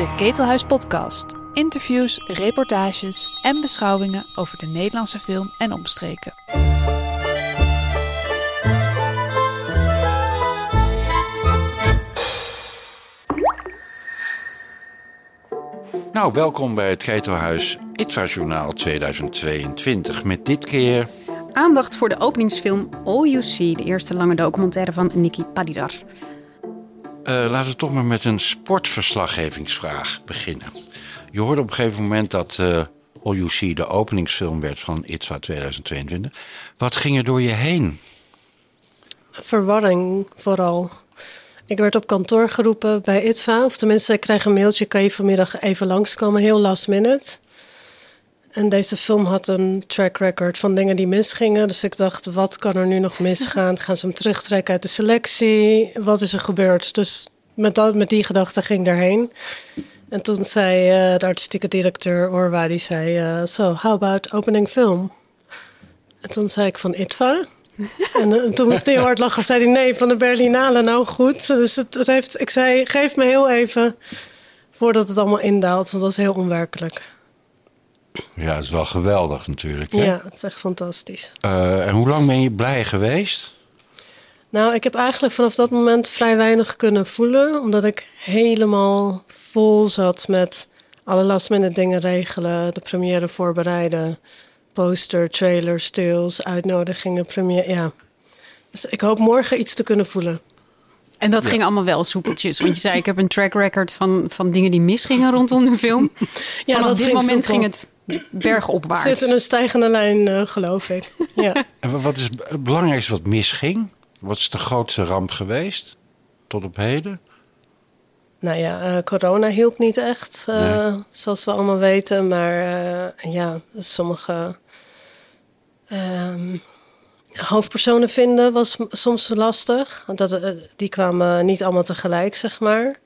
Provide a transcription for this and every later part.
De Ketelhuis Podcast. Interviews, reportages en beschouwingen over de Nederlandse film en omstreken. Nou, welkom bij het Ketelhuis ITVA Journaal 2022. Met dit keer Aandacht voor de openingsfilm All You See, de eerste lange documentaire van Niki Padidar. Eh, laten we toch maar met een sportverslaggevingsvraag beginnen. Je hoorde op een gegeven moment dat eh All You See de openingsfilm werd van ITVA 2022. Wat ging er door je heen? verwarring vooral. Ik werd op kantoor geroepen bij ITVA. Of tenminste, ik kreeg een mailtje. Kan je vanmiddag even langskomen? Heel last minute. En deze film had een track record van dingen die misgingen. Dus ik dacht, wat kan er nu nog misgaan? Gaan ze hem terugtrekken uit de selectie? Wat is er gebeurd? Dus met, dat, met die gedachte ging ik daarheen. En toen zei eh, de artistieke directeur Orwa, die zei... eh, So, how about opening film? En toen zei ik van ITVA... En eh, toen moest hij hard lachen. Zei hij nee, van de Berlinale. Nou goed. Dus het, het heeft, ik zei, geef me heel even voordat het allemaal indaalt. Want dat is heel onwerkelijk. Ja, het is wel geweldig natuurlijk. Hè? Ja, het is echt fantastisch. Eh, en hoe lang ben je blij geweest? Nou, ik heb eigenlijk vanaf dat moment vrij weinig kunnen voelen. Omdat ik helemaal vol zat met alle last minute dingen regelen. De première voorbereiden. Poster, trailer, stills, uitnodigingen, première. Ja. Dus ik hoop morgen iets te kunnen voelen. En dat ging allemaal wel soepeltjes. Want je zei, ik heb een track record van, van dingen die misgingen rondom de film. Ja, Vanaf dat dit ging moment soepel. ging het bergopwaarts. Zit in een stijgende lijn, eh, geloof ik. Ja. En wa- wat is het belangrijkste wat misging? Wat is de grootste ramp geweest tot op heden? Nou ja, eh, corona hielp niet echt, eh, Nee. zoals we allemaal weten. Maar eh, ja, sommige ehm, hoofdpersonen vinden was soms lastig. Dat, die kwamen niet allemaal tegelijk, zeg maar.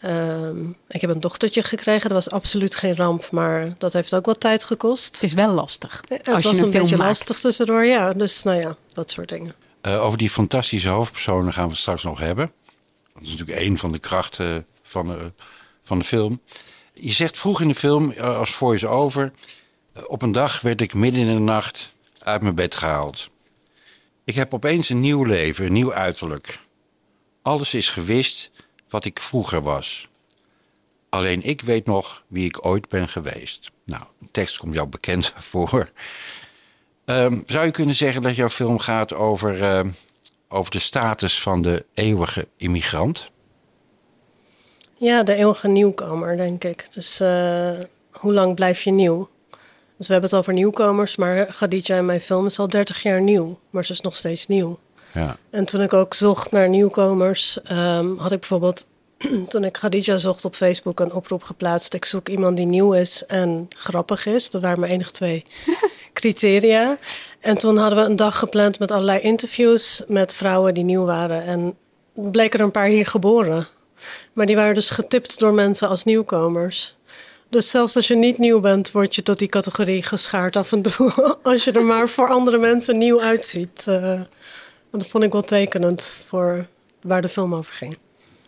Ehm, ik heb een dochtertje gekregen, dat was absoluut geen ramp, maar dat heeft ook wat tijd gekost. Het is wel lastig. Het als was je een, een film beetje maakt. lastig tussendoor, ja. Dus nou ja, dat soort dingen. Eh, over die fantastische hoofdpersonen gaan we het straks nog hebben. Dat is natuurlijk één van de krachten van de, van de film. Je zegt vroeg in de film, eh, als voice-over... eh, op een dag werd ik midden in de nacht uit mijn bed gehaald. Ik heb opeens een nieuw leven, een nieuw uiterlijk. Alles is gewist wat ik vroeger was. Alleen ik weet nog wie ik ooit ben geweest. Nou, de tekst komt jou bekend voor. Ehm, zou je kunnen zeggen dat jouw film gaat over, ehm, over de status van de eeuwige immigrant? Ja, de eeuwige nieuwkomer, denk ik. Dus eh, hoe lang blijf je nieuw? Dus we hebben het over nieuwkomers, maar Khadija in mijn film is al 30 jaar nieuw. Maar ze is nog steeds nieuw. Ja. En toen ik ook zocht naar nieuwkomers, ehm, had ik bijvoorbeeld... toen ik Khadija zocht op Facebook een oproep geplaatst. Ik zoek iemand die nieuw is en grappig is. Dat waren mijn enige twee criteria. En toen hadden we een dag gepland met allerlei interviews met vrouwen die nieuw waren. En bleken er een paar hier geboren. Maar die waren dus getipt door mensen als nieuwkomers. Dus zelfs als je niet nieuw bent, word je tot die categorie geschaard af en toe. Als je er maar voor andere mensen nieuw uitziet. Eh, dat vond ik wel tekenend voor waar de film over ging.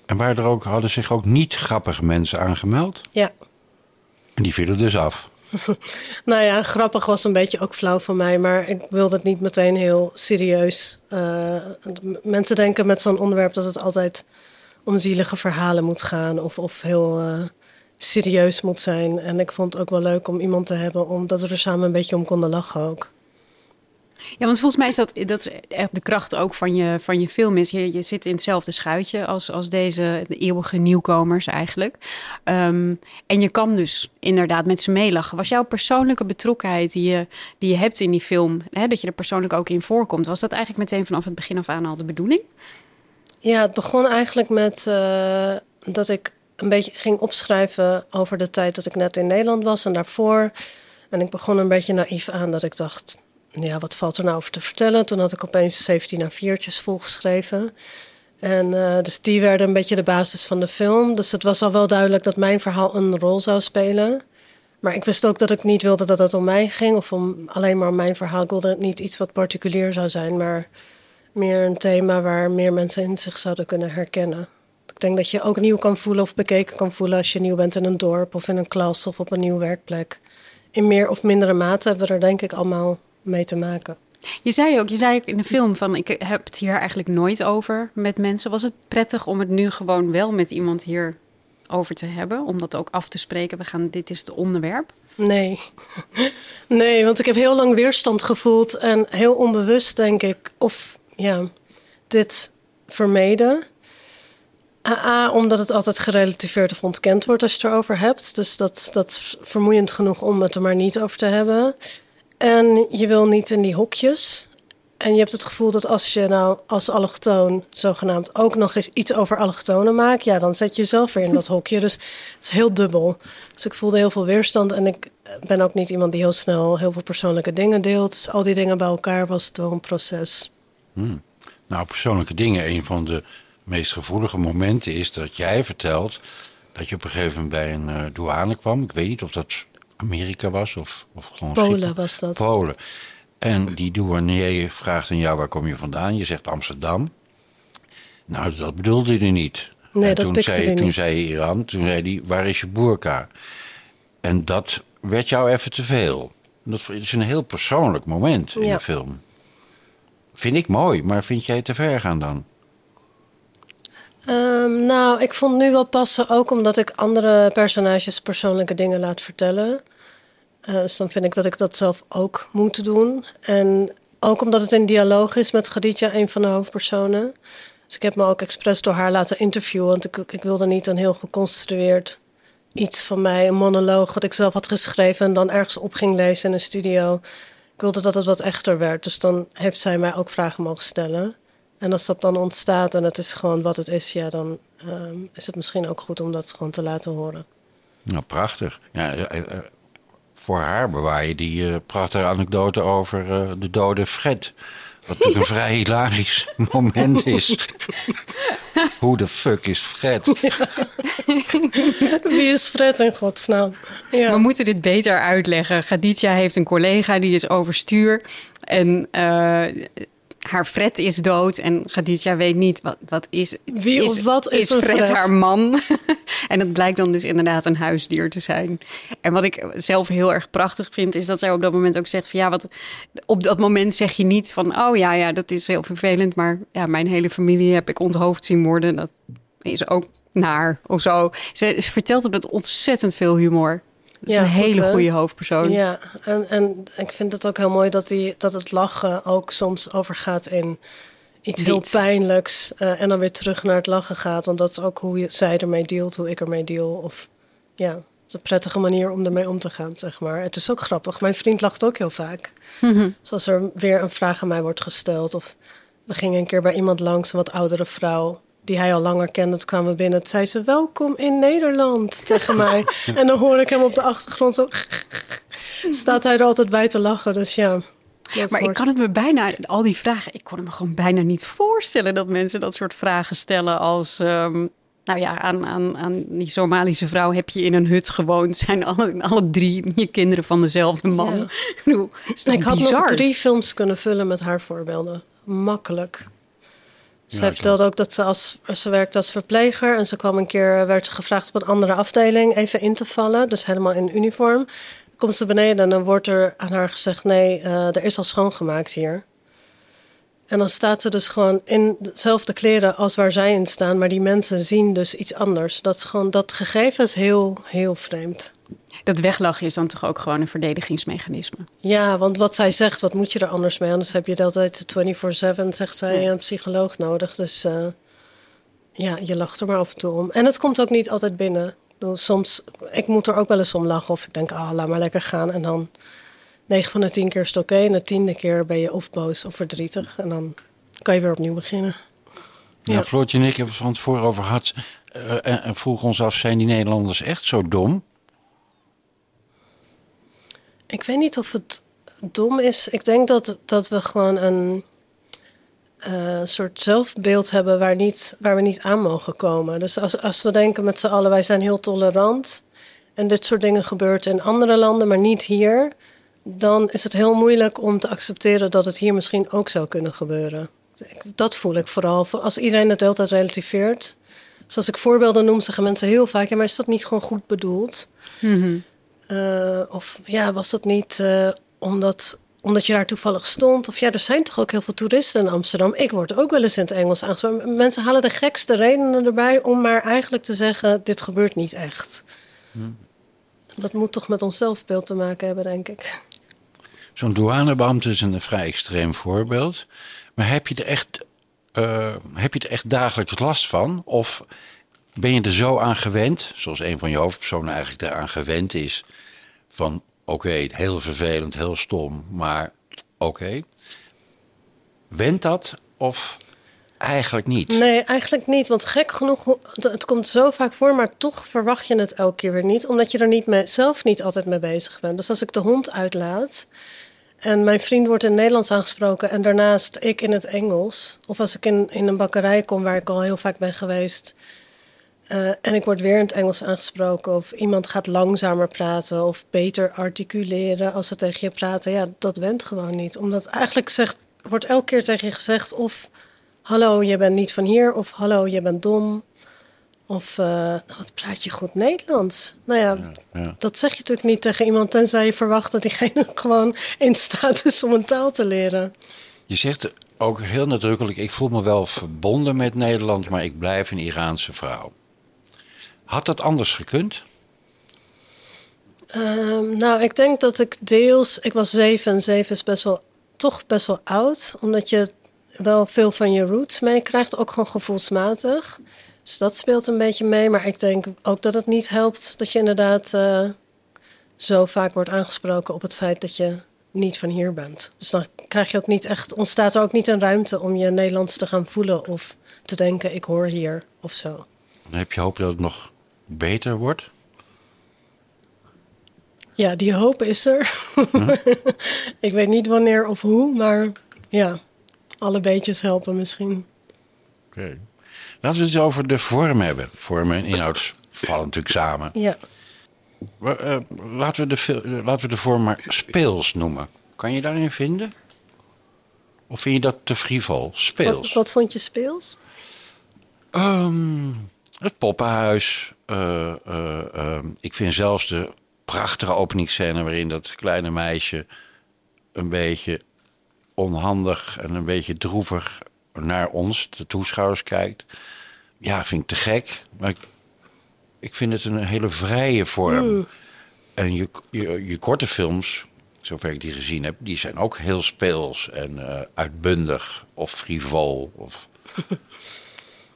En waren er ook, hadden zich ook niet grappige mensen aangemeld? Ja. En die vielen dus af. Nou ja, grappig was een beetje ook flauw van mij, maar ik wilde het niet meteen heel serieus. Eh, mensen denken met zo'n onderwerp dat het altijd om zielige verhalen moet gaan of, of heel eh, serieus moet zijn. En ik vond het ook wel leuk om iemand te hebben, omdat we er samen een beetje om konden lachen ook. Ja, want volgens mij is dat, dat is echt de kracht ook van je, van je film. Is je, je zit in hetzelfde schuitje als, als deze de eeuwige nieuwkomers eigenlijk. Ehm, en je kan dus inderdaad met ze meelachen. Was jouw persoonlijke betrokkenheid die je, die je hebt in die film, hè, dat je er persoonlijk ook in voorkomt, was dat eigenlijk meteen vanaf het begin af aan al de bedoeling? Ja, het begon eigenlijk met eh, dat ik een beetje ging opschrijven over de tijd dat ik net in Nederland was en daarvoor. En ik begon een beetje naïef aan dat ik dacht, ja, wat valt er nou over te vertellen? Toen had ik opeens 17 A4'tjes volgeschreven. En eh, dus die werden een beetje de basis van de film. Dus het was al wel duidelijk dat mijn verhaal een rol zou spelen. Maar ik wist ook dat ik niet wilde dat het om mij ging of om alleen maar om mijn verhaal. Ik wilde niet iets wat particulier zou zijn, maar meer een thema waar meer mensen in zich zouden kunnen herkennen. Ik denk dat je ook nieuw kan voelen of bekeken kan voelen als je nieuw bent in een dorp of in een klas of op een nieuwe werkplek. In meer of mindere mate hebben we er denk ik allemaal mee te maken. Je zei ook, je zei ook in de film van ik heb het hier eigenlijk nooit over met mensen. Was het prettig om het nu gewoon wel met iemand hier over te hebben? Om dat ook af te spreken. We gaan, dit is het onderwerp. Nee. Nee, want ik heb heel lang weerstand gevoeld en heel onbewust denk ik, of ja, dit vermeden. A, omdat het altijd gerelativeerd of ontkend wordt als je het erover hebt. Dus dat, dat is vermoeiend genoeg om het er maar niet over te hebben. En je wil niet in die hokjes. En je hebt het gevoel dat als je nou als allochtoon zogenaamd ook nog eens iets over allochtonen maakt, ja, dan zet je jezelf weer in dat hokje. Dus het is heel dubbel. Dus ik voelde heel veel weerstand en ik ben ook niet iemand die heel snel heel veel persoonlijke dingen deelt. Dus al die dingen bij elkaar was het wel een proces. Hmm. Nou, persoonlijke dingen. Een van de meest gevoelige momenten is dat jij vertelt dat je op een gegeven moment bij een uh, douane kwam. Ik weet niet of dat Amerika was of, of gewoon Polen was dat. Polen. En die douanier vraagt aan jou, waar kom je vandaan? Je zegt Amsterdam. Nou, dat bedoelde hij niet. Nee, en dat toen zei, hij Toen zei Iran, toen zei hij, waar is je boerka? En dat werd jou even te veel. Dat is een heel persoonlijk moment in de film. Vind ik mooi, maar vind jij te ver gaan dan? Um, nou, ik vond nu wel passen, ook omdat ik andere personages persoonlijke dingen laat vertellen. Uh, dus dan vind ik dat ik dat zelf ook moet doen. En ook omdat het in dialoog is met Khadija, een van de hoofdpersonen. Dus ik heb me ook expres door haar laten interviewen, want ik, ik wilde niet een heel geconstrueerd iets van mij, een monoloog wat ik zelf had geschreven en dan ergens op ging lezen in een studio. Ik wilde dat het wat echter werd. Dus dan heeft zij mij ook vragen mogen stellen. En als dat dan ontstaat en het is gewoon wat het is, ja, dan um, is het misschien ook goed om dat gewoon te laten horen. Nou, prachtig. Ja, uh, uh, voor haar bewaar je die uh, prachtige anekdote over de dode Fred. Wat natuurlijk een vrij hilarisch moment is. Hoe de fuck is Fred? Wie is Fred in godsnaam? Ja. We moeten dit beter uitleggen. Gaditja heeft een collega die is overstuur. En uh, haar Fred is dood. En Gaditja weet niet wat, wat is. Wie is, of wat is, Fred, Fred haar man? en het blijkt dan dus inderdaad een huisdier te zijn. En wat ik zelf heel erg prachtig vind, is dat zij op dat moment ook zegt: van ja, wat. Op dat moment zeg je niet van: oh ja, ja, dat is heel vervelend. Maar ja, mijn hele familie heb ik onthoofd zien worden. Dat is ook naar of zo. Ze vertelt het met ontzettend veel humor. Dat is Ja, een goed, hele goede hoofdpersoon. Ja, en, en ik vind het ook heel mooi dat, die, dat het lachen ook soms overgaat in iets heel pijnlijks. eh, en dan weer terug naar het lachen gaat. Want dat is ook hoe je, zij ermee dealt, hoe ik ermee deal. Of ja, het is een prettige manier om ermee om te gaan, zeg maar. Het is ook grappig. Mijn vriend lacht ook heel vaak. Mhm. Zoals er weer een vraag aan mij wordt gesteld. Of we gingen een keer bij iemand langs, een wat oudere vrouw. Die hij al langer kende. Toen kwamen we binnen. Toen zei ze: Welkom in Nederland tegen mij. en dan hoor ik hem op de achtergrond zo. Staat hij er altijd bij te lachen. Dus ja. dat Maar ik kan het me bijna, al die vragen, ik kon het me gewoon bijna niet voorstellen dat mensen dat soort vragen stellen als. ehm, nou ja, aan, aan, aan die Somalische vrouw heb je in een hut gewoond. Zijn alle, alle drie je kinderen van dezelfde man? Ja. Ik had bizar? nog drie films kunnen vullen met haar voorbeelden. Makkelijk. Zij vertelde ook dat ze als ze werkte als verpleger en ze kwam een keer werd ze gevraagd op een andere afdeling even in te vallen, dus helemaal in uniform. Dan komt ze beneden en dan wordt er aan haar gezegd: nee, eh, er is al schoongemaakt hier. En dan staat ze dus gewoon in dezelfde kleren als waar zij in staan, maar die mensen zien dus iets anders. Dat is gewoon dat gegeven is heel, heel vreemd. Dat weglachen is dan toch ook gewoon een verdedigingsmechanisme. Ja, want wat zij zegt, wat moet je er anders mee? Anders heb je de altijd 24-7, zegt zij, Ja. een psycholoog nodig. Dus eh, ja, je lacht er maar af en toe om. En het komt ook niet altijd binnen. Soms, ik moet er ook wel eens om lachen. Of ik denk, ah, laat maar lekker gaan. En dan 9 van de 10 keer is het oké. En de tiende keer ben je of boos of verdrietig. En dan kan je weer opnieuw beginnen. Ja, Ja. Floortje en ik hebben het van tevoren over gehad. eh, en, en vroegen ons af, zijn die Nederlanders echt zo dom? Ik weet niet of het dom is. Ik denk dat, dat we gewoon een eh, soort zelfbeeld hebben waar, niet, waar we niet aan mogen komen. Dus als, als we denken met z'n allen, wij zijn heel tolerant. En dit soort dingen gebeurt in andere landen, maar niet hier. Dan is het heel moeilijk om te accepteren dat het hier misschien ook zou kunnen gebeuren. Dat voel ik vooral. Als iedereen het de hele tijd relativeert, Zoals ik voorbeelden noem, zeggen mensen heel vaak: ja, maar is dat niet gewoon goed bedoeld? Mhm. Uh, of ja, was dat niet uh, omdat, omdat je daar toevallig stond? Of ja, er zijn toch ook heel veel toeristen in Amsterdam. Ik word ook wel eens in het Engels aangesproken. Mensen halen de gekste redenen erbij om maar eigenlijk te zeggen: dit gebeurt niet echt. Hmm. Dat moet toch met ons zelfbeeld te maken hebben, denk ik. Zo'n douanebeambte is een vrij extreem voorbeeld. Maar heb je er echt, uh, heb je er echt dagelijks last van? Of ben je er zo aan gewend, zoals een van je hoofdpersonen eigenlijk eraan gewend is, van oké, heel vervelend, heel stom, maar oké. Went dat of eigenlijk niet? Nee, eigenlijk niet. Want gek genoeg, het komt zo vaak voor, maar toch verwacht je het elke keer weer niet, omdat je er niet mee, zelf niet altijd mee bezig bent. Dus als ik de hond uitlaat, en mijn vriend wordt in Nederlands aangesproken en daarnaast ik in het Engels. Of als ik in, in een bakkerij kom waar ik al heel vaak ben geweest. Uh, en ik word weer in het Engels aangesproken. Of iemand gaat langzamer praten of beter articuleren als ze tegen je praten. Ja, dat went gewoon niet. Omdat eigenlijk zegt, wordt elke keer tegen je gezegd of... Hallo, je bent niet van hier. Of hallo, je bent dom. Of, uh, nou, wat praat je goed Nederlands? Nou ja, ja, dat zeg je natuurlijk niet tegen iemand... tenzij je verwacht dat diegene gewoon in staat is om een taal te leren. Je zegt ook heel nadrukkelijk... ik voel me wel verbonden met Nederland... maar ik blijf een Iraanse vrouw. Had dat anders gekund? Um, nou, ik denk dat ik deels... Ik was zeven en zeven is best wel, toch best wel oud. Omdat je wel veel van je roots meekrijgt. Ook gewoon gevoelsmatig. Dus dat speelt een beetje mee. Maar ik denk ook dat het niet helpt dat je inderdaad uh, zo vaak wordt aangesproken op het feit dat je niet van hier bent. Dus dan krijg je ook niet echt, ontstaat er ook niet een ruimte om je Nederlands te gaan voelen of te denken: ik hoor hier of zo. Dan heb je hoop dat het nog beter wordt? Ja, die hoop is er. Hm? ik weet niet wanneer of hoe, maar ja, alle beetjes helpen misschien. Oké. Laten we het eens over de vorm hebben. Vorm en inhoud vallen natuurlijk samen. Ja. Uh, laten, we de, uh, laten we de vorm maar speels noemen. Kan je daarin vinden? Of vind je dat te frivol? Speels. Wat, wat vond je speels? Um, het poppenhuis. Uh, uh, ik vind zelfs de prachtige openingsscène waarin dat kleine meisje een beetje onhandig en een beetje droevig naar ons, de toeschouwers, kijkt. Ja, vind ik te gek. Maar ik, ik vind het een hele vrije vorm. Mm. En je, je, je, korte films, zover ik die gezien heb, die zijn ook heel speels en uh, uitbundig of frivol. Of...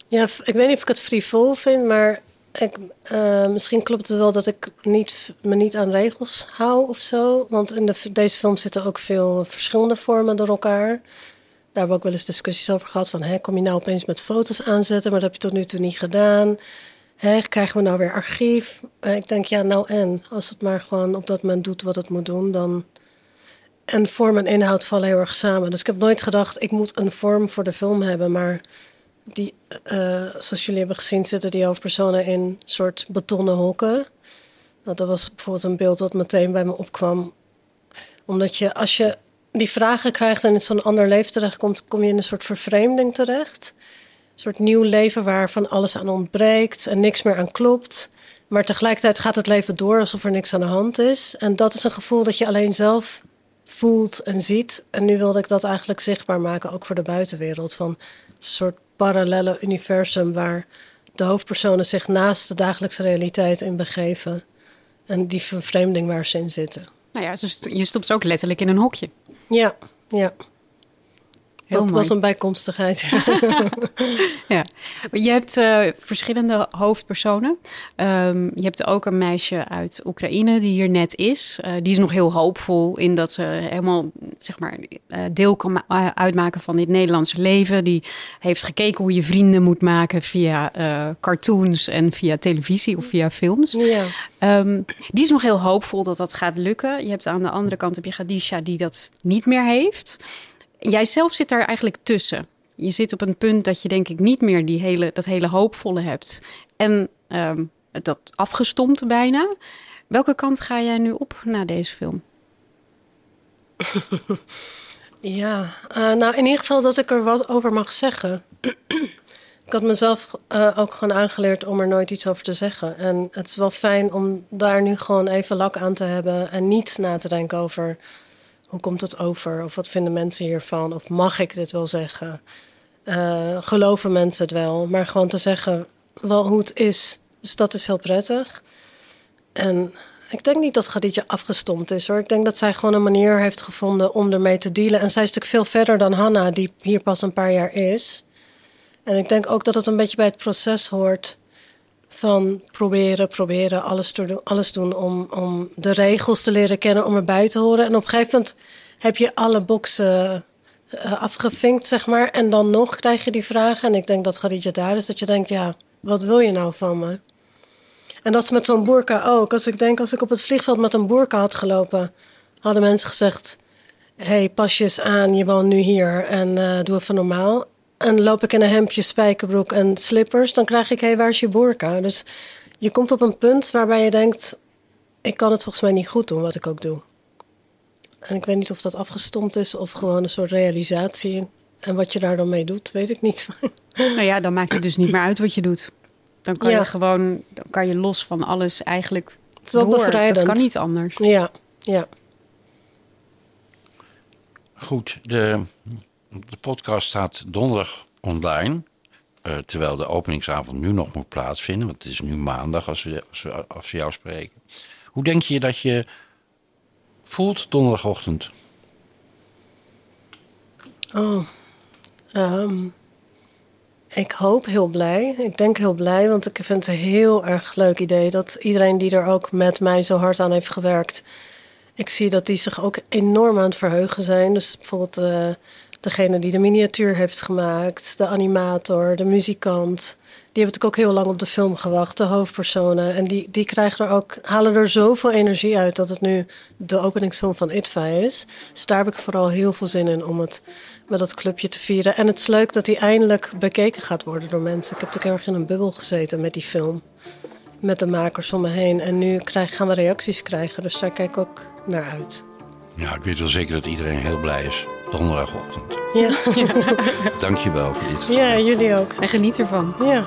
Ja, ik weet niet of ik het frivol vind, maar ik, uh, misschien klopt het wel dat ik niet, me niet aan regels hou of zo. Want in de, deze film zitten ook veel verschillende vormen door elkaar. Daar hebben we ook wel eens discussies over gehad. Van, hè, kom je nou opeens met foto's aanzetten, maar dat heb je tot nu toe niet gedaan. Hè, krijgen we nou weer archief? Uh, ik denk, ja, nou en. Als het maar gewoon op dat moment doet wat het moet doen, dan... En vorm en inhoud vallen heel erg samen. Dus ik heb nooit gedacht, ik moet een vorm voor de film hebben. Maar die, uh, zoals jullie hebben gezien, zitten die hoofdpersonen in soort betonnen hokken. Nou, dat was bijvoorbeeld een beeld dat meteen bij me opkwam. Omdat je, als je die vragen krijgt en in zo'n ander leven terechtkomt, kom je in een soort vervreemding terecht. Een soort nieuw leven waar van alles aan ontbreekt en niks meer aan klopt. Maar tegelijkertijd gaat het leven door alsof er niks aan de hand is. En dat is een gevoel dat je alleen zelf voelt en ziet. En nu wilde ik dat eigenlijk zichtbaar maken, ook voor de buitenwereld. Van soort parallele universum waar de hoofdpersonen zich naast de dagelijkse realiteit in begeven. En die vervreemding waar ze in zitten. Nou ja, dus je stopt ze ook letterlijk in een hokje. Ja, ja dat was een bijkomstigheid. ja. Je hebt uh, verschillende hoofdpersonen. Um, je hebt ook een meisje uit Oekraïne die hier net is. Uh, die is nog heel hoopvol in dat ze helemaal zeg maar, uh, deel kan uitmaken van dit Nederlandse leven. Die heeft gekeken hoe je vrienden moet maken via cartoons en via televisie of via films. Ja. Um, die is nog heel hoopvol dat dat gaat lukken. Je hebt aan de andere kant heb je Gadisha die dat niet meer heeft. Jij zelf zit daar eigenlijk tussen. Je zit op een punt dat je denk ik niet meer die hele, dat hele hoopvolle hebt. En um, dat afgestompt bijna. Welke kant ga jij nu op na deze film? ja, uh, nou in ieder geval dat ik er wat over mag zeggen. ik had mezelf uh, ook gewoon aangeleerd om er nooit iets over te zeggen. En het is wel fijn om daar nu gewoon even lak aan te hebben en niet na te denken over hoe komt het over of wat vinden mensen hiervan of mag ik dit wel zeggen. Uh, geloven mensen het wel, maar gewoon te zeggen wel hoe het is. Dus dat is heel prettig. En ik denk niet dat Khadija afgestompt is hoor. Ik denk dat zij gewoon een manier heeft gevonden om ermee te dealen. En zij is natuurlijk veel verder dan Hanna, die hier pas een paar jaar is. En ik denk ook dat het een beetje bij het proces hoort van proberen, proberen, alles, doen, alles doen om, om de regels te leren kennen, om erbij te horen. En op een gegeven moment heb je alle boxen uh, afgevinkt, zeg maar. En dan nog krijg je die vragen. En ik denk dat Khadija daar is, dat je denkt, ja, wat wil je nou van me? En dat is met zo'n boerka ook. Als ik denk, als ik op het vliegveld met een boerka had gelopen, hadden mensen gezegd: hey, pas je eens aan, je woont nu hier en uh, doe even normaal. En loop ik in een hemdje, spijkerbroek en slippers, dan krijg ik: hé, hey, waar is je boerka? Dus je komt op een punt waarbij je denkt: ik kan het volgens mij niet goed doen wat ik ook doe. En ik weet niet of dat afgestompt is of gewoon een soort realisatie. En wat je daar dan mee doet, weet ik niet. Nou ja, dan maakt het dus niet meer uit wat je doet. Dan kan je gewoon, dan kan je los van alles eigenlijk het is wel door. Bevrijdend. Dat kan niet anders. Ja, ja. Goed, de, de podcast staat donderdag online. Uh, terwijl de openingsavond nu nog moet plaatsvinden. Want het is nu maandag als we, als we, als we jou spreken. Hoe denk je dat je voelt donderdagochtend? Oh, um, ik hoop heel blij. Ik denk heel blij, want ik vind het een heel erg leuk idee dat iedereen die er ook met mij zo hard aan heeft gewerkt. Ik zie dat die zich ook enorm aan het verheugen zijn. Dus bijvoorbeeld uh, degene die de miniatuur heeft gemaakt, de animator, de muzikant. Die hebben natuurlijk ook heel lang op de film gewacht, de hoofdpersonen. En die, die krijgen er ook, halen er zoveel energie uit dat het nu de openingsfilm van ITVA is. Dus daar heb ik vooral heel veel zin in om het met dat clubje te vieren. En het is leuk dat hij eindelijk bekeken gaat worden door mensen. Ik heb natuurlijk erg in een bubbel gezeten met die film. Met de makers om me heen. En nu gaan we reacties krijgen, dus daar kijk ik ook naar uit. Ja, ik weet wel zeker dat iedereen heel blij is. Donderdagochtend. Ja. Dank je wel voor dit gesprek. Ja, jullie ook. En geniet ervan. Ja.